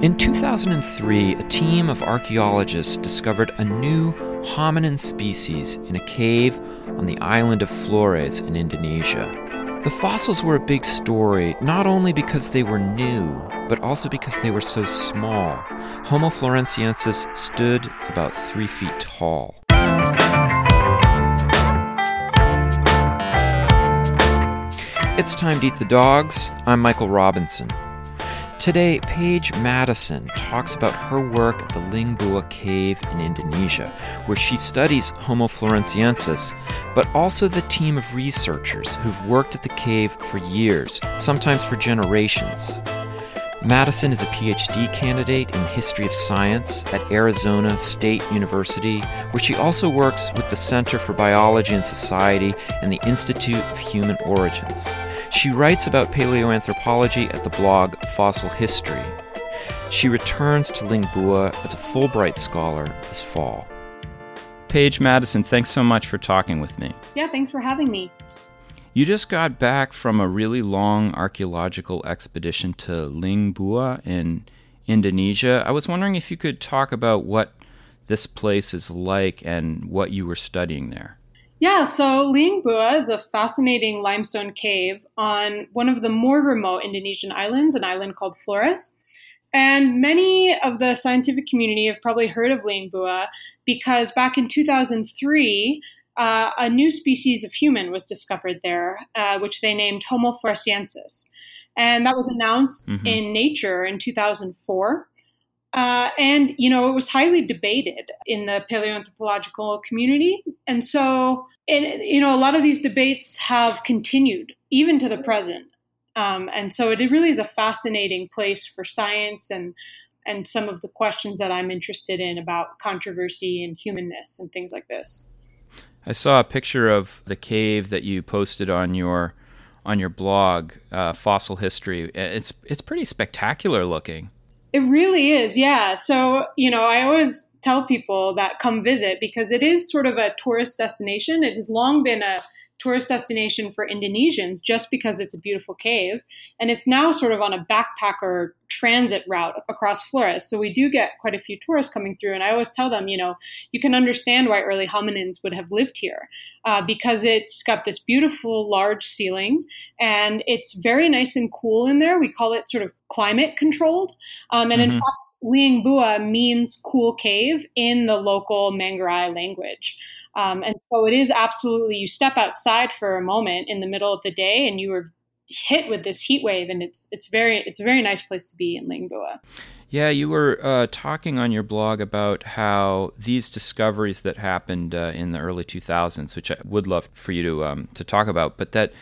In 2003, a team of archaeologists discovered a new hominin species in a cave on the island of Flores in Indonesia. The fossils were a big story, not only because they were new, but also because they were so small. Homo floresiensis stood about three feet tall. It's time to eat the dogs. I'm Michael Robinson. Today, Paige Madison talks about her work at the Liang Bua Cave in Indonesia, where she studies Homo floresiensis, but also the team of researchers who've worked at the cave for years, sometimes for generations. Madison is a PhD candidate in history of science at Arizona State University, where she also works with the Center for Biology and Society and the Institute of Human Origins. She writes about paleoanthropology at the blog Fossil History. She returns to Liang Bua as a Fulbright scholar this fall. Paige Madison, thanks so much for talking with me. Yeah, thanks for having me. You just got back from a really long archaeological expedition to Liang Bua in Indonesia. I was wondering if you could talk about what this place is like and what you were studying there. Yeah, so Liang Bua is a fascinating limestone cave on one of the more remote Indonesian islands, an island called Flores. And many of the scientific community have probably heard of Liang Bua because back in 2003, uh, a new species of human was discovered there, uh, which they named Homo floresiensis. And that was announced mm-hmm. in Nature in 2004. Uh, and, you know, it was highly debated in the paleoanthropological community. And so, it, you know, a lot of these debates have continued even to the present. Um, and so it really is a fascinating place for science and and some of the questions that I'm interested in about controversy and humanness and things like this. I saw a picture of the cave that you posted on your on your blog, uh, Fossil History. It's it's pretty spectacular looking. It really is, yeah. So you know, I always tell people that come visit because it is sort of a tourist destination. It has long been a tourist destination for Indonesians just because it's a beautiful cave. And it's now sort of on a backpacker transit route across Flores. So we do get quite a few tourists coming through. And I always tell them, you know, you can understand why early hominins would have lived here uh, because it's got this beautiful large ceiling and it's very nice and cool in there. We call it sort of climate controlled. Um, and mm-hmm. in fact, Liang Bua means cool cave in the local Manggarai language. Um, and so it is absolutely, you step outside for a moment in the middle of the day and you are hit with this heat wave and it's it's very it's a very nice place to be in Liang Bua. Yeah, you were uh, talking on your blog about how these discoveries that happened uh, in the early 2000s, which I would love for you to um, to talk about, but that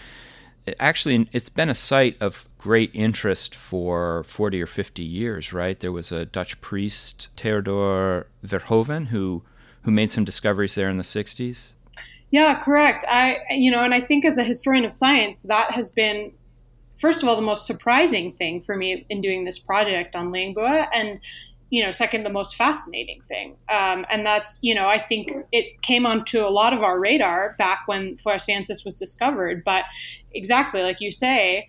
actually it's been a site of great interest for 40 or 50 years, right? There was a Dutch priest, Theodor Verhoeven, who who made some discoveries there in the 60s? Yeah, correct. I, you know, and I think as a historian of science, that has been, first of all, the most surprising thing for me in doing this project on Liang Bua, and you know, second, the most fascinating thing. Um, and that's, you know, I think it came onto a lot of our radar back when Floresiensis was discovered. But exactly like you say,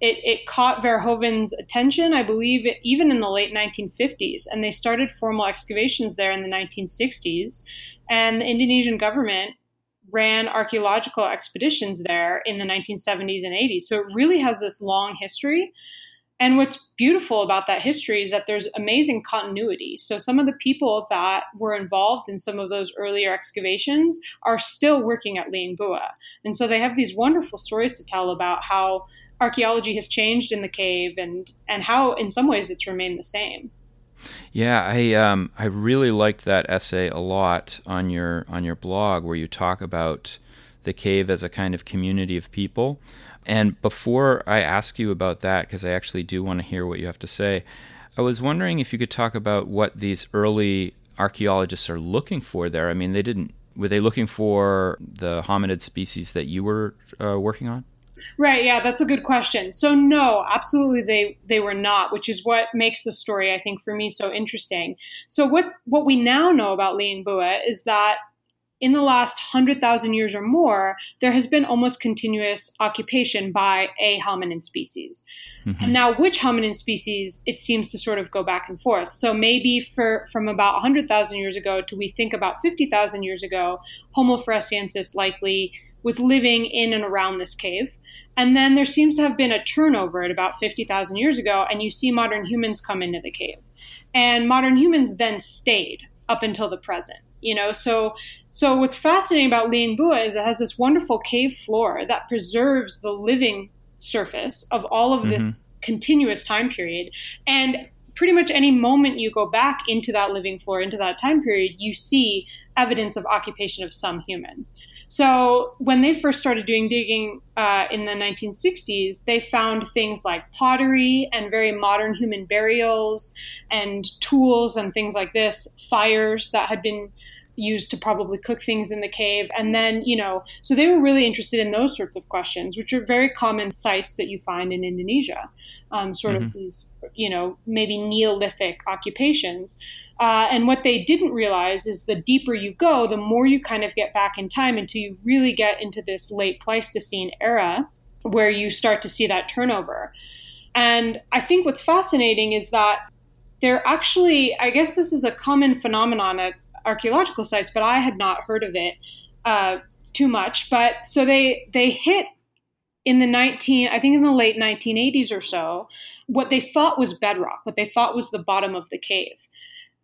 it, it caught Verhoeven's attention, I believe, even in the late 1950s. And they started formal excavations there in the 1960s. And the Indonesian government ran archaeological expeditions there in the 1970s and 80s. So it really has this long history. And what's beautiful about that history is that there's amazing continuity. So some of the people that were involved in some of those earlier excavations are still working at Liang Bua. And so they have these wonderful stories to tell about how archaeology has changed in the cave and and how in some ways it's remained the same. Yeah, I um, I really liked that essay a lot on your on your blog where you talk about the cave as a kind of community of people. And before I ask you about that, because I actually do want to hear what you have to say, I was wondering if you could talk about what these early archaeologists are looking for there. I mean, they didn't were they looking for the hominid species that you were uh, working on? Right, yeah, that's a good question. So no, absolutely they they were not, which is what makes the story I think for me so interesting. So what what we now know about Liang Bua is that in the last 100,000 years or more, there has been almost continuous occupation by a hominin species. Mm-hmm. And now, which hominin species, it seems to sort of go back and forth. So maybe for from about 100,000 years ago to we think about 50,000 years ago, Homo floresiensis likely was living in and around this cave. And then there seems to have been a turnover at about 50,000 years ago, and you see modern humans come into the cave. And modern humans then stayed up until the present. You know, so so what's fascinating about Liangbua is it has this wonderful cave floor that preserves the living surface of all of mm-hmm. the continuous time period. And pretty much any moment you go back into that living floor, into that time period, you see evidence of occupation of some human. So when they first started doing digging uh, in the 1960s, they found things like pottery and very modern human burials and tools and things like this, fires that had been used to probably cook things in the cave. And then, you know, so they were really interested in those sorts of questions, which are very common sites that you find in Indonesia, um, sort mm-hmm. of these, you know, maybe Neolithic occupations. Uh, and what they didn't realize is the deeper you go, the more you kind of get back in time until you really get into this late Pleistocene era where you start to see that turnover. And I think what's fascinating is that they're actually, I guess this is a common phenomenon at archaeological sites, but I had not heard of it uh, too much. But so they they hit in the 19, I think in the late 1980s or so, what they thought was bedrock, what they thought was the bottom of the cave.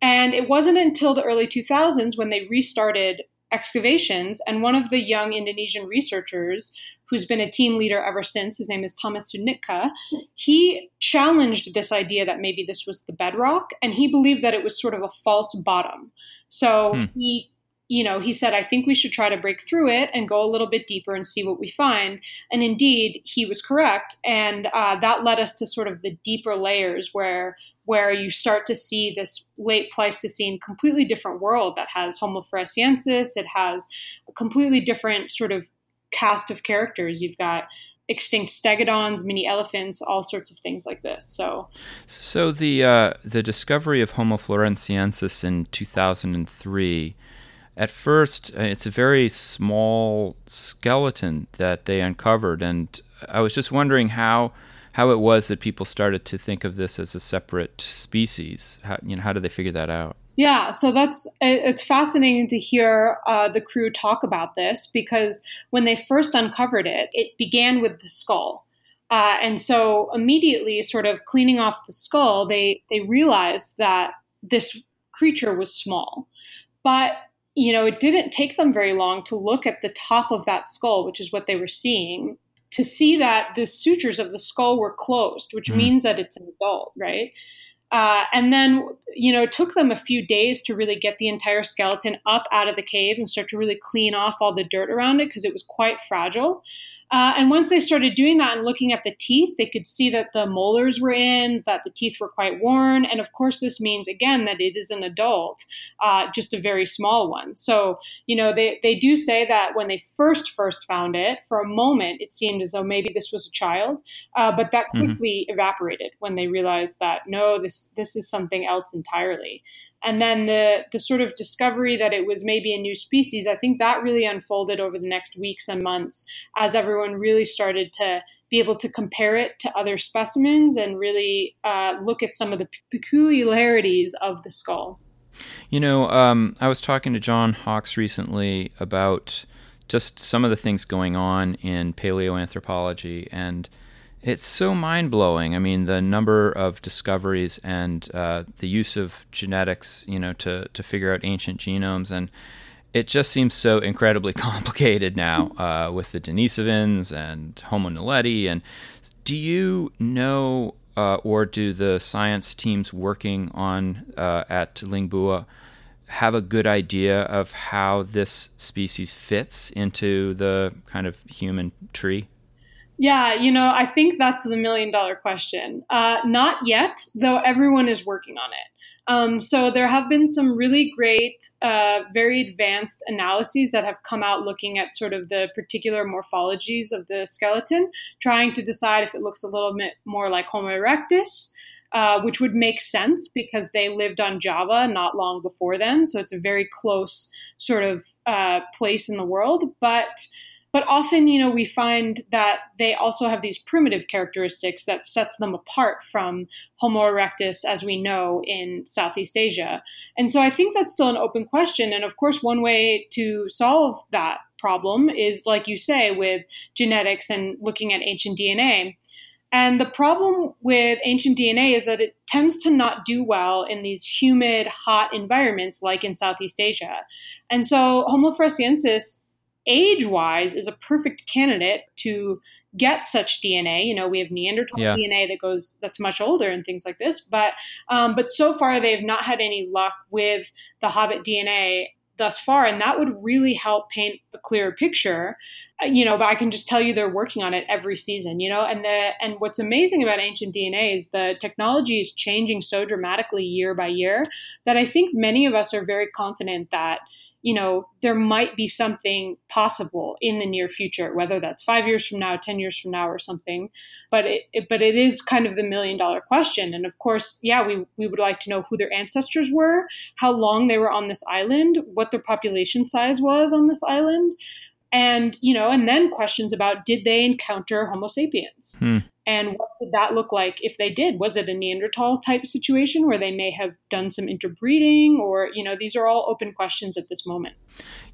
And it wasn't until the early 2000s when they restarted excavations, and one of the young Indonesian researchers who's been a team leader ever since, his name is Thomas Sutikna, he challenged this idea that maybe this was the bedrock, and he believed that it was sort of a false bottom. So hmm. he you know, he said, I think we should try to break through it and go a little bit deeper and see what we find. And indeed, he was correct. And uh, that led us to sort of the deeper layers where where you start to see this late Pleistocene, completely different world that has Homo floresiensis. It has a completely different sort of cast of characters. You've got extinct stegodons, mini elephants, all sorts of things like this. So, so the uh, the discovery of Homo floresiensis in 2003 at first, uh, it's a very small skeleton that they uncovered, and I was just wondering how how it was that people started to think of this as a separate species. How, you know, how did they figure that out? Yeah, so that's it's fascinating to hear uh, the crew talk about this because when they first uncovered it, it began with the skull. Uh, and so immediately, sort of cleaning off the skull, they they realized that this creature was small, but you know, it didn't take them very long to look at the top of that skull, which is what they were seeing, to see that the sutures of the skull were closed, which mm. means that it's an adult, right? Uh, and then, you know, it took them a few days to really get the entire skeleton up out of the cave and start to really clean off all the dirt around it because it was quite fragile. Uh, and once they started doing that and looking at the teeth, they could see that the molars were in, that the teeth were quite worn. And of course, this means, again, that it is an adult, uh, just a very small one. So, you know, they, they do say that when they first first found it, for a moment, it seemed as though maybe this was a child. Uh, but that mm-hmm. quickly mm-hmm. evaporated when they realized that, no, this, this is something else entirely and then the the sort of discovery that it was maybe a new species i think that really unfolded over the next weeks and months as everyone really started to be able to compare it to other specimens and really uh, look at some of the peculiarities of the skull. You know um, i was talking to john hawks recently about just some of the things going on in paleoanthropology and it's so mind blowing. I mean, the number of discoveries and uh, the use of genetics, you know, to to figure out ancient genomes, and it just seems so incredibly complicated now uh, with the Denisovans and Homo naledi. And do you know, uh, or do the science teams working on uh, at Liang Bua have a good idea of how this species fits into the kind of human tree? Yeah, you know, I think that's the million dollar question. Uh, not yet, though everyone is working on it. Um, so there have been some really great, uh, very advanced analyses that have come out looking at sort of the particular morphologies of the skeleton, trying to decide if it looks a little bit more like Homo erectus. uh, which would make sense because they lived on Java not long before then. So it's a very close sort of uh, place in the world. But but often, you know, we find that they also have these primitive characteristics that sets them apart from Homo erectus as we know in Southeast Asia. And so I think that's still an open question. And of course, one way to solve that problem is, like you say, with genetics and looking at ancient DNA. And the problem with ancient DNA is that it tends to not do well in these humid, hot environments like in Southeast Asia. And so Homo floresiensis age wise is a perfect candidate to get such DNA. You know, we have Neanderthal yeah. DNA that goes that's much older and things like this. But um, but so far they've not had any luck with the Hobbit DNA thus far, and that would really help paint a clearer picture. Uh, you know, but I can just tell you they're working on it every season. You know, and the and what's amazing about ancient DNA is the technology is changing so dramatically year by year that I think many of us are very confident that you know, there might be something possible in the near future, whether that's five years from now, 10 years from now, or something. But it, it, but it is kind of the million dollar question. And of course, yeah, we, we would like to know who their ancestors were, how long they were on this island, what their population size was on this island. And, you know, and then questions about did they encounter Homo sapiens? Hmm. And what did that look like if they did? Was it a Neanderthal type situation where they may have done some interbreeding? Or, you know, these are all open questions at this moment.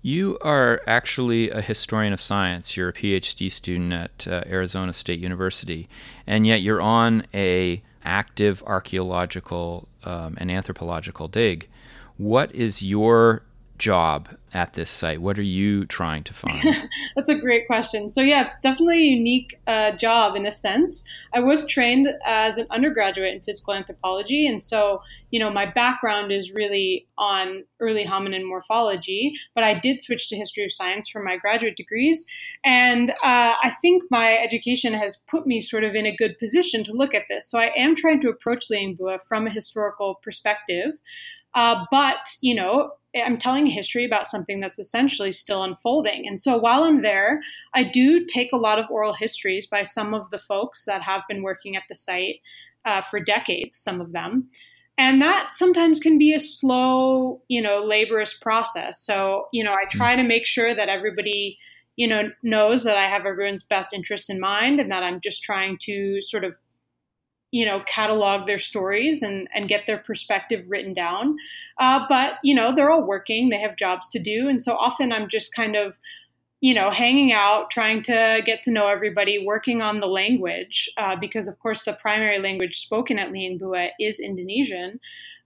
You are actually a historian of science. You're a PhD student at uh, Arizona State University. And yet you're on a active archaeological um, and anthropological dig. What is your job at this site? What are you trying to find? That's a great question. So, yeah, it's definitely a unique uh, job in a sense. I was trained as an undergraduate in physical anthropology. And so, you know, my background is really on early hominin morphology, but I did switch to history of science for my graduate degrees. And uh, I think my education has put me sort of in a good position to look at this. So, I am trying to approach Liangbua from a historical perspective. Uh, but, you know, I'm telling a history about something that's essentially still unfolding. And so while I'm there, I do take a lot of oral histories by some of the folks that have been working at the site uh, for decades, some of them. And that sometimes can be a slow, you know, laborious process. So, you know, I try to make sure that everybody, you know, knows that I have everyone's best interest in mind and that I'm just trying to sort of you know catalog their stories and and get their perspective written down. Uh, but you know they're all working they have jobs to do and so often i'm just kind of you know hanging out trying to get to know everybody working on the language uh, because of course the primary language spoken at Liangbua is indonesian.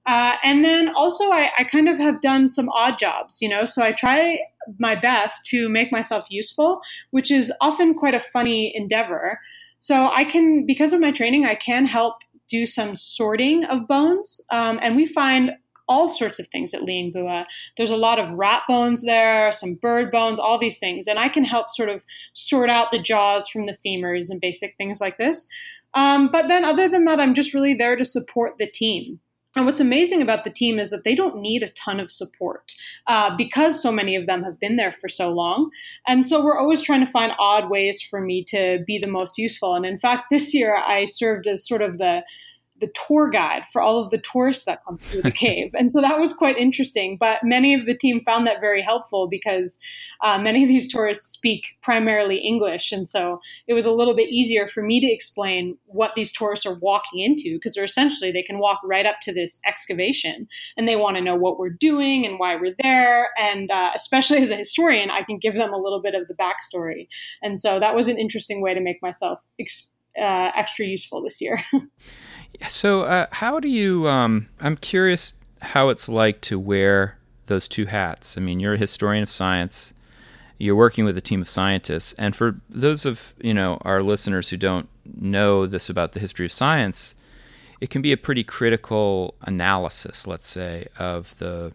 Uh, and then also I, I kind of have done some odd jobs you know so i try my best to make myself useful which is often quite a funny endeavor so I can, because of my training, I can help do some sorting of bones. Um, and we find all sorts of things at Liangbua. There's a lot of rat bones there, some bird bones, all these things. And I can help sort of sort out the jaws from the femurs and basic things like this. Um, but then, other than that, I'm just really there to support the team. And what's amazing about the team is that they don't need a ton of support uh, because so many of them have been there for so long. And so we're always trying to find odd ways for me to be the most useful. And in fact, this year I served as sort of the the tour guide for all of the tourists that come through the cave. And so that was quite interesting. But many of the team found that very helpful because uh, many of these tourists speak primarily English. And so it was a little bit easier for me to explain what these tourists are walking into because they're essentially, they can walk right up to this excavation and they want to know what we're doing and why we're there. And uh, especially as a historian, I can give them a little bit of the backstory. And so that was an interesting way to make myself ex- uh, extra useful this year. So, uh, how do you? Um, I'm curious how it's like to wear those two hats. I mean, you're a historian of science. You're working with a team of scientists, and for those of you know our listeners who don't know this about the history of science, it can be a pretty critical analysis, let's say, of the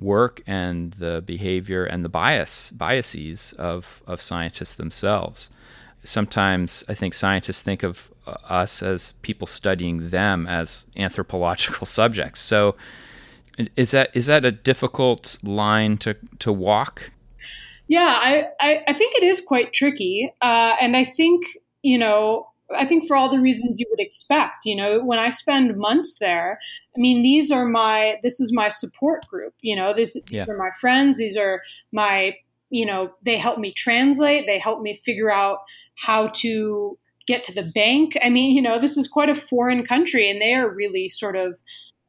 work and the behavior and the bias biases of of scientists themselves sometimes I think scientists think of uh, us as people studying them as anthropological subjects. So is that is that a difficult line to to walk? Yeah, I I, I think it is quite tricky, uh, and I think you know I think for all the reasons you would expect. You know, when I spend months there, I mean, these are my this is my support group. You know, this yeah. these are my friends. These are my you know they help me translate. They help me figure out how to get to the bank. I mean, you know, this is quite a foreign country, and they are really sort of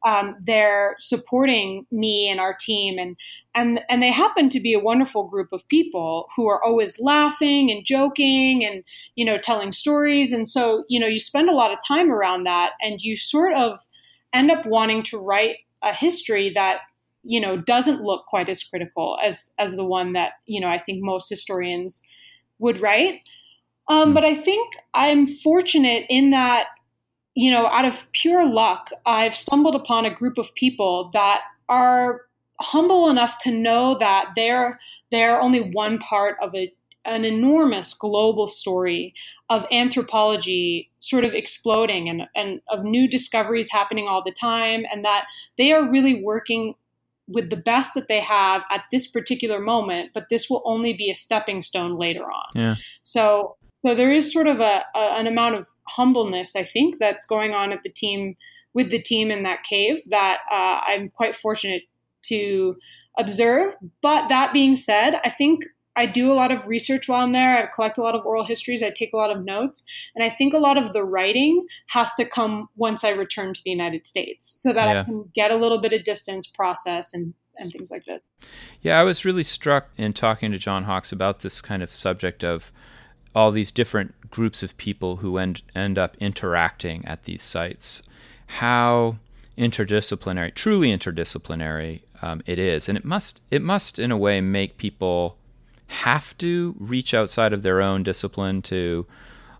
um, they're supporting me and our team. And and and they happen to be a wonderful group of people who are always laughing and joking and you know telling stories. And so you know you spend a lot of time around that and you sort of end up wanting to write a history that you know doesn't look quite as critical as as the one that you know I think most historians would write um, hmm. but I think I'm fortunate in that you know, out of pure luck, I've stumbled upon a group of people that are humble enough to know that they're they're only one part of a, an enormous global story of anthropology sort of exploding and, and of new discoveries happening all the time, and that they are really working with the best that they have at this particular moment, but this will only be a stepping stone later on. Yeah. So so there is sort of a, a, an amount of humbleness, I think, that's going on at the team with the team in that cave that uh, I'm quite fortunate to observe. But that being said, I think I do a lot of research while I'm there. I collect a lot of oral histories. I take a lot of notes. And I think a lot of the writing has to come once I return to the United States so that yeah. I can get a little bit of distance, process, and, and things like this. Yeah, I was really struck in talking to John Hawks about this kind of subject of all these different groups of people who end end up interacting at these sites. How interdisciplinary, truly interdisciplinary, um, it is, and it must it must in a way make people have to reach outside of their own discipline to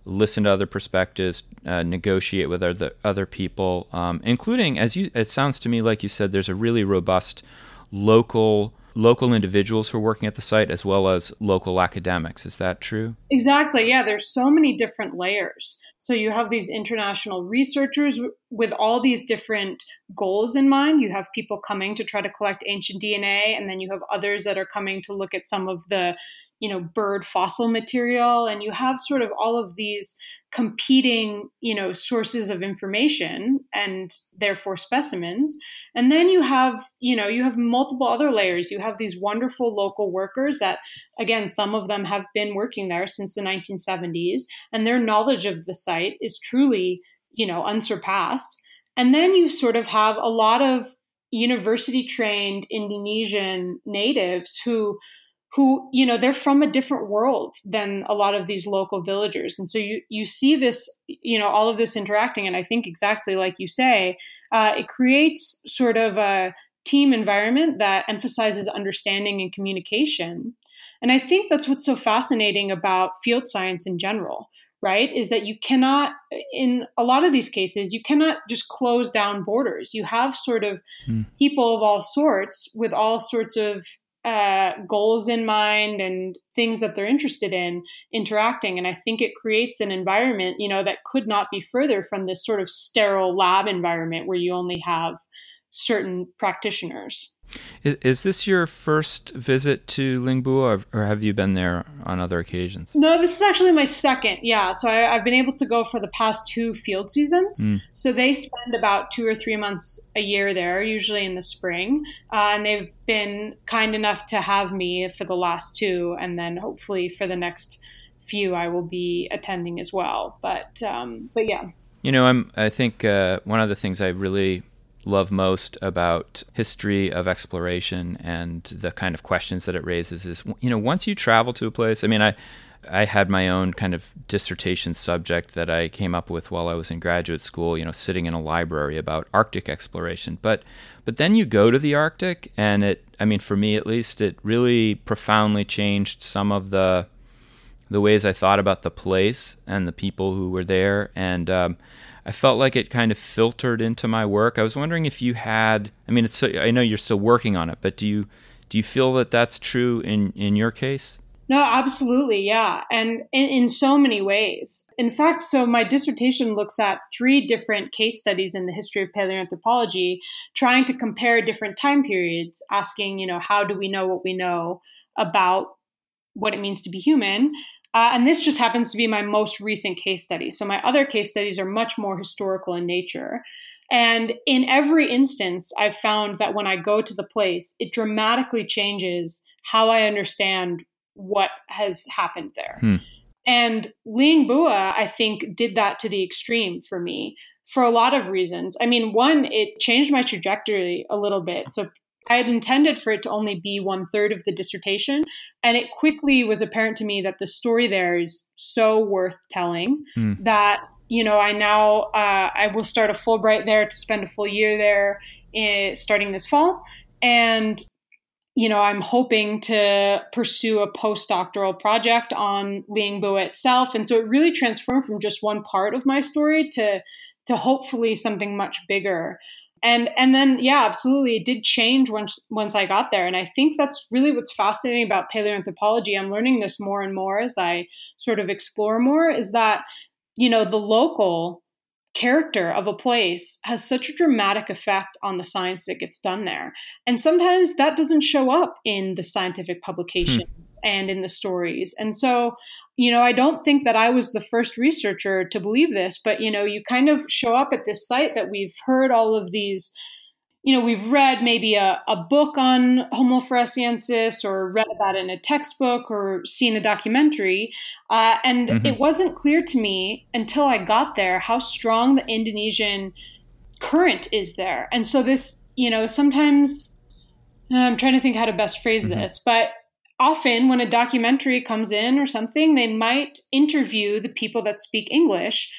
listen to other perspectives, uh, negotiate with other other people, um, including as you. It sounds to me like you said there's a really robust local local individuals who are working at the site as well as local academics. Is that true? Exactly. Yeah, there's so many different layers. So you have these international researchers with all these different goals in mind. You have people coming to try to collect ancient DNA, and then you have others that are coming to look at some of the you know bird fossil material and you have sort of all of these competing you know sources of information and therefore specimens. And then you have you know you have multiple other layers. You have these wonderful local workers that again some of them have been working there since the 1970s and their knowledge of the site is truly you know unsurpassed. And then you sort of have a lot of university trained indonesian natives who who you know they're from a different world than a lot of these local villagers. And so you you see this you know all of this interacting and i think exactly like you say uh, it creates sort of a team environment that emphasizes understanding and communication. And i think that's what's so fascinating about field science in general right is that you cannot in a lot of these cases you cannot just close down borders. You have sort of hmm. people of all sorts with all sorts of uh, goals in mind and things that they're interested in interacting. And I think it creates an environment, you know, that could not be further from this sort of sterile lab environment where you only have certain practitioners. Is, is, this your first visit to Liang Bua, or, or, have you been there on other occasions? No, this is actually my second. Yeah, so I, have been able to go for the past two field seasons. Mm. So they spend about two or three months a year there, usually in the spring, uh, and they've been kind enough to have me for the last two, and then hopefully for the next few, I will be attending as well. But um, but yeah. You know, I'm. I think uh, one of the things I really love most about history of exploration and the kind of questions that it raises is you know once you travel to a place i mean i I had my own kind of dissertation subject that I came up with while I was in graduate school, you know, sitting in a library about Arctic exploration. But but then you go to the Arctic and it I mean for me at least it really profoundly changed some of the the ways I thought about the place and the people who were there and um, I felt like it kind of filtered into my work. I was wondering if you had. I mean, it's. I know you're still working on it, but do you do you feel that that's true in in your case? No, absolutely, yeah, and in, in so many ways. In fact, so my dissertation looks at three different case studies in the history of paleoanthropology, trying to compare different time periods, asking, you know, how do we know what we know about what it means to be human, Uh, and this just happens to be my most recent case study. So my other case studies are much more historical in nature. And in every instance, I've found that when I go to the place, it dramatically changes how I understand what has happened there. Hmm. And Liang Bua, I think, did that to the extreme for me for a lot of reasons. I mean, one, it changed my trajectory a little bit. So I had intended for it to only be one third of the dissertation. And it quickly was apparent to me that the story there is so worth telling mm. that, you know, I now, uh, I will start a Fulbright there to spend a full year there in, eh, starting this fall. And, you know, I'm hoping to pursue a postdoctoral project on Liang Bua itself. And so it really transformed from just one part of my story to, to hopefully something much bigger and and then yeah absolutely it did change once once i got there and i think that's really what's fascinating about paleoanthropology i'm learning this more and more as i sort of explore more is that you know the local character of a place has such a dramatic effect on the science that gets done there. And sometimes that doesn't show up in the scientific publications hmm. and in the stories. And so you know, I don't think that I was the first researcher to believe this, but, you know, you kind of show up at this site that we've heard all of these, you know, we've read maybe a, a book on Homo floresiensis or read about it in a textbook or seen a documentary. Uh, and mm-hmm. it wasn't clear to me until I got there how strong the Indonesian current is there. And so this, you know, sometimes I'm trying to think how to best phrase mm-hmm. this, but often when a documentary comes in or something, they might interview the people that speak English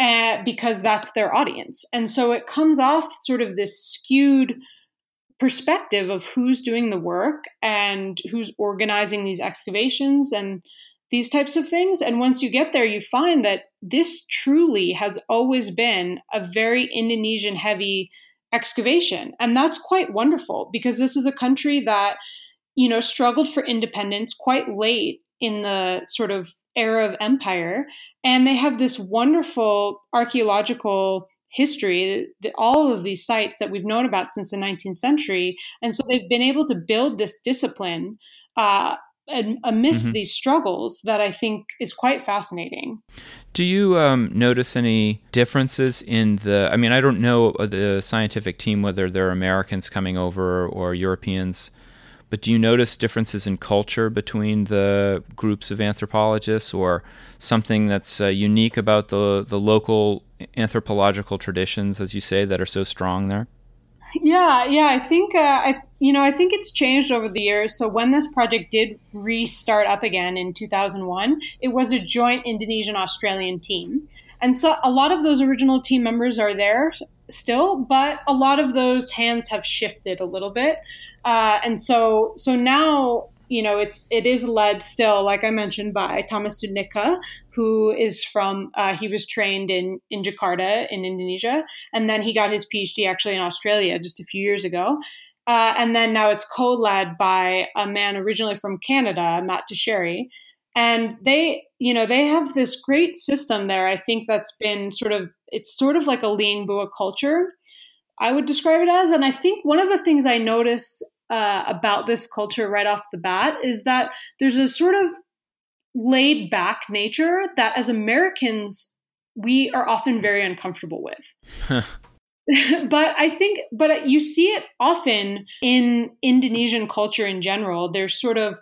uh, because that's their audience. And so it comes off sort of this skewed perspective of who's doing the work and who's organizing these excavations and these types of things. And once you get there, you find that this truly has always been a very Indonesian heavy excavation. And that's quite wonderful because this is a country that you know, struggled for independence quite late in the sort of era of empire. And they have this wonderful archaeological history, the, all of these sites that we've known about since the 19th century. And so they've been able to build this discipline uh, amidst mm-hmm. these struggles that I think is quite fascinating. Do you um, notice any differences in the? I mean, I don't know the scientific team whether they're Americans coming over or Europeans but do you notice differences in culture between the groups of anthropologists or something that's uh, unique about the, the local anthropological traditions, as you say, that are so strong there? Yeah, yeah, I think uh, I, you know, I think it's changed over the years. So when this project did restart up again in 2001, it was a joint Indonesian Australian team, and so a lot of those original team members are there still, but a lot of those hands have shifted a little bit. Uh, and so so now you know it's it is led still like i mentioned by thomas sutikna who is from uh, he was trained in in jakarta in indonesia and then he got his phd actually in australia just a few years ago uh, and then now it's co-led by a man originally from canada matt tocheri and they you know they have this great system there i think that's been sort of it's sort of like a Liang Bua culture I would describe it as. And I think one of the things I noticed uh, about this culture right off the bat is that there's a sort of laid back nature that as Americans, we are often very uncomfortable with. but I think, but you see it often in Indonesian culture in general. There's sort of,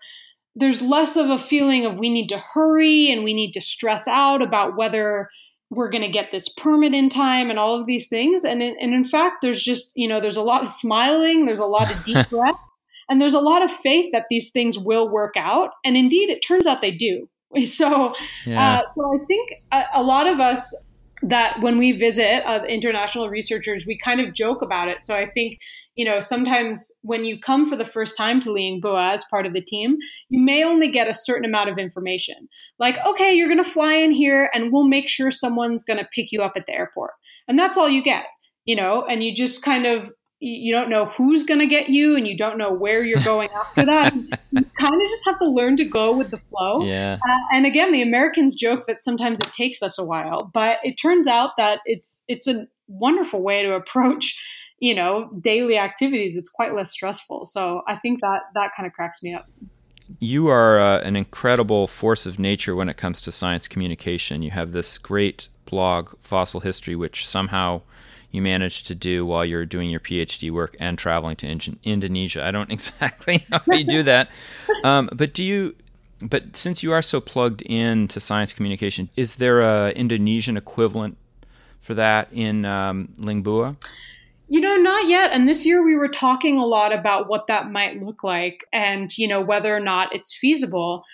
there's less of a feeling of we need to hurry and we need to stress out about whether we're going to get this permit in time and all of these things. And in, and in fact there's just you know there's a lot of smiling there's a lot of deep breaths and there's a lot of faith that these things will work out. And indeed it turns out they do. So yeah. uh, so i think a, a, lot of us that when we visit uh, international researchers we kind of joke about it. So i think you know, sometimes when you come for the first time to Liang Bua as part of the team, you may only get a certain amount of information. Like, okay, you're going to fly in here and we'll make sure someone's going to pick you up at the airport. And that's all you get, you know, and you just kind of, you don't know who's going to get you and you don't know where you're going after that. you kind of just have to learn to go with the flow. Yeah. Uh, and again, the Americans joke that sometimes it takes us a while, but it turns out that it's, it's a wonderful way to approach you know daily activities it's quite less stressful so i think that that kind of cracks me up you are uh, an incredible force of nature when it comes to science communication. You have this great blog, Fossil History, which somehow you managed to do while you're doing your PhD work and traveling to in- Indonesia. I don't exactly know how you do that, um, but do you? But since you are so plugged in to science communication, is there a Indonesian equivalent for that in um, Liang Bua? You know, not yet. And this year we were talking a lot about what that might look like and, you know, whether or not it's feasible.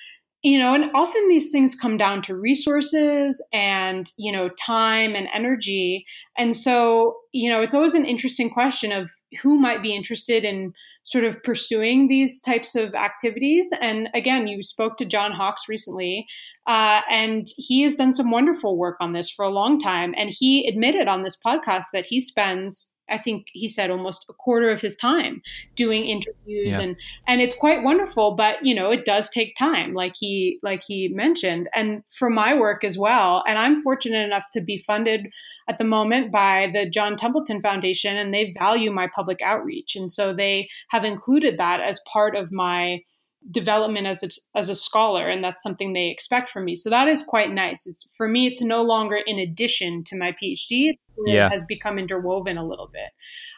You know, and often these things come down to resources and, you know, time and energy. And so, you know, it's always an interesting question of who might be interested in sort of pursuing these types of activities. And again, you spoke to John Hawks recently, uh, and he has done some wonderful work on this for a long time. And he admitted on this podcast that he spends I think he said almost a quarter of his time doing interviews yeah. and and it's quite wonderful but you know it does take time like he like he mentioned. And for my work as well and I'm fortunate enough to be funded at the moment by the John Templeton Foundation and they value my public outreach. And so they have included that as part of my development as a, as a scholar and that's something they expect from me. So that is quite nice. It's, for me it's no longer in addition to my phd yeah. has become interwoven a little bit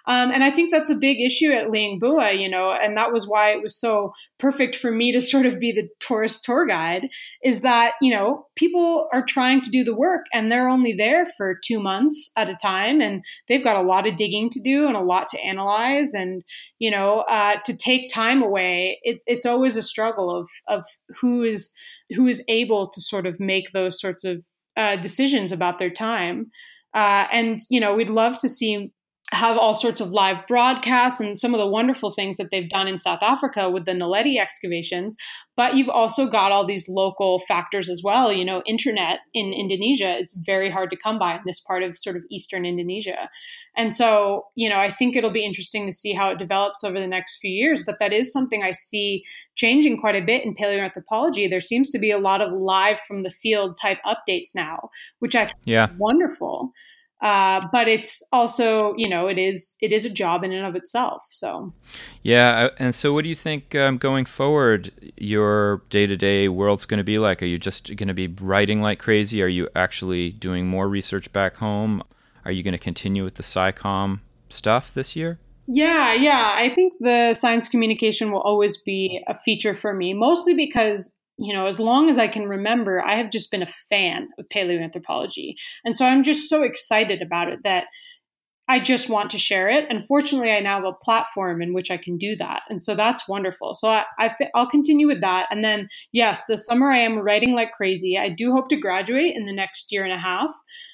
um, and I think that's a big issue at Liang Bua, you know, and that was why it was so perfect for me to sort of be the tourist tour guide is that, you know, people are trying to do the work and they're only there for two months at a time and they've got a lot of digging to do and a lot to analyze. And, you know, uh, to take time away, it, it's always a struggle of, of who is, who is able to sort of make those sorts of uh, decisions about their time. Uh, and you know, we'd love to see have all sorts of live broadcasts and some of the wonderful things that they've done in South Africa with the Naledi excavations. But you've also got all these local factors as well. You know, internet in Indonesia is very hard to come by in this part of sort of eastern Indonesia. And so, you know, I think it'll be interesting to see how it develops over the next few years. But that is something I see changing quite a bit in paleoanthropology. There seems to be a lot of live from the field type updates now, which I think yeah. is wonderful. Uh, but it's also you know it is it is a job in and of itself so. Yeah and so what do you think um, going forward your day-to-day world's going to be like? Are you just going to be writing like crazy? Are you actually doing more research back home? Are you going to continue with the SciComm stuff this year? Yeah yeah. I think the science communication will always be a feature for me mostly because you know, as long as I can remember, I have just been a fan of paleoanthropology. And so I'm just so excited about it that I just want to share it. And fortunately, I now have a platform in which I can do that. And so that's wonderful. So I, I will continue with that. And then, yes, this summer I am writing like crazy. I do hope to graduate in the next year and a half.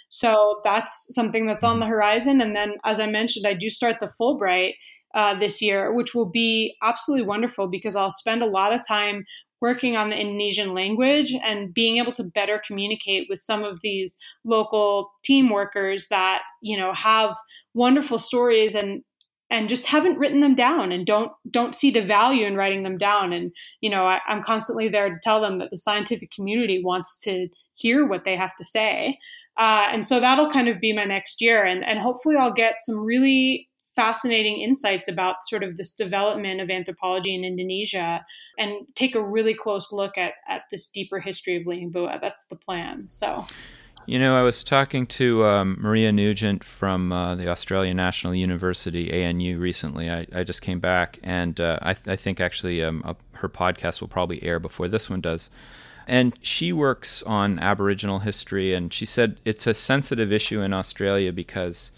So that's something that's on the horizon. And then, as I mentioned, I do start the Fulbright uh, this year, which will be absolutely wonderful because I'll spend a lot of time working on the Indonesian language and being able to better communicate with some of these local team workers that you know have wonderful stories and and just haven't written them down and don't don't see the value in writing them down. And you know I, i'm constantly there to tell them that the scientific community wants to hear what they have to say. Uh, and so that'll kind of be my next year. And and hopefully i'll get some really fascinating insights about sort of this development of anthropology in Indonesia and take a really close look at, at this deeper history of Liang Bua. That's the plan. So. You know, I was talking to um, Maria Nugent from uh, the Australian National University, ANU, recently. I, I just came back, and uh, I, th- I, think actually um, uh, her podcast will probably air before this one does. And she works on Aboriginal history, and she said it's a sensitive issue in Australia because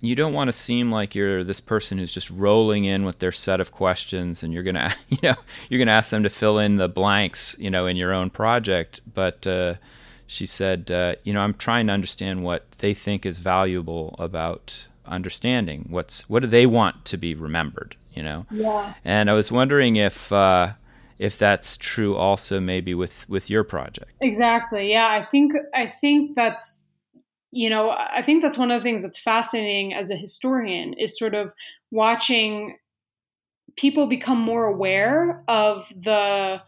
you don't want to seem like you're this person who's just rolling in with their set of questions and you're gonna you know you're gonna ask them to fill in the blanks you know in your own project. But uh, she said uh, you know i'm trying to understand what they think is valuable about understanding. What's what do they want to be remembered you know? Yeah. And i was wondering if uh, if that's true also maybe with with your project. Exactly. Yeah i think i think that's you know, I think that's one of the things that's fascinating as a historian is sort of watching people become more aware of the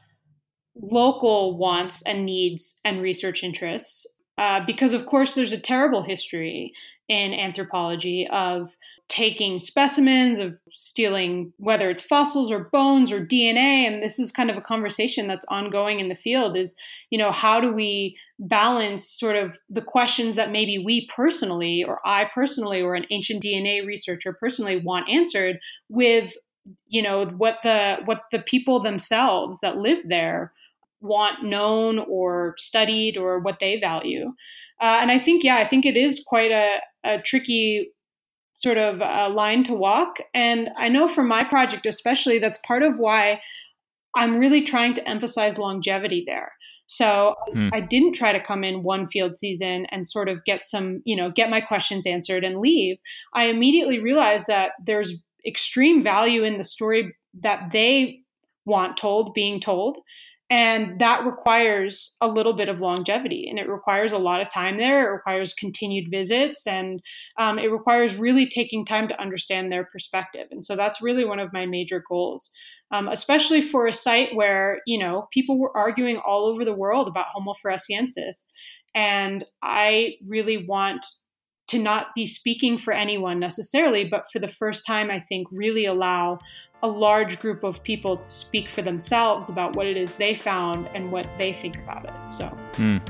local wants and needs and research interests. Uh, because, of course, there's a terrible history in anthropology of taking specimens, of stealing whether it's fossils or bones or DNA. And this is kind of a conversation that's ongoing in the field is, you know, how do we balance sort of the questions that maybe we personally, or I personally, or an ancient DNA researcher personally want answered with, you know, what the what the people themselves that live there want known or studied or what they value. Uh, and I think, yeah, I think it is quite a, a tricky sort of a line to walk. And I know for my project, especially, that's part of why I'm really trying to emphasize longevity there. So mm. I didn't try to come in one field season and sort of get some, you know, get my questions answered and leave. I immediately realized that there's extreme value in the story that they want told being told and that requires a little bit of longevity and it requires a lot of time there. It requires continued visits and um, it requires really taking time to understand their perspective. And so that's really one of my major goals. Um, especially for a site where you know people were arguing all over the world about Homo floresiensis, and I really want to not be speaking for anyone necessarily, but for the first time, I think really allow a large group of people to speak for themselves about what it is they found and what they think about it. So. Mm.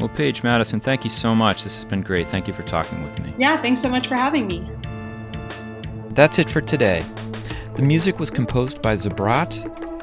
Well, Paige Madison, thank you so much. This has been great. Thank you for talking with me. Yeah, thanks so much for having me. That's it for today. The music was composed by Zabrat.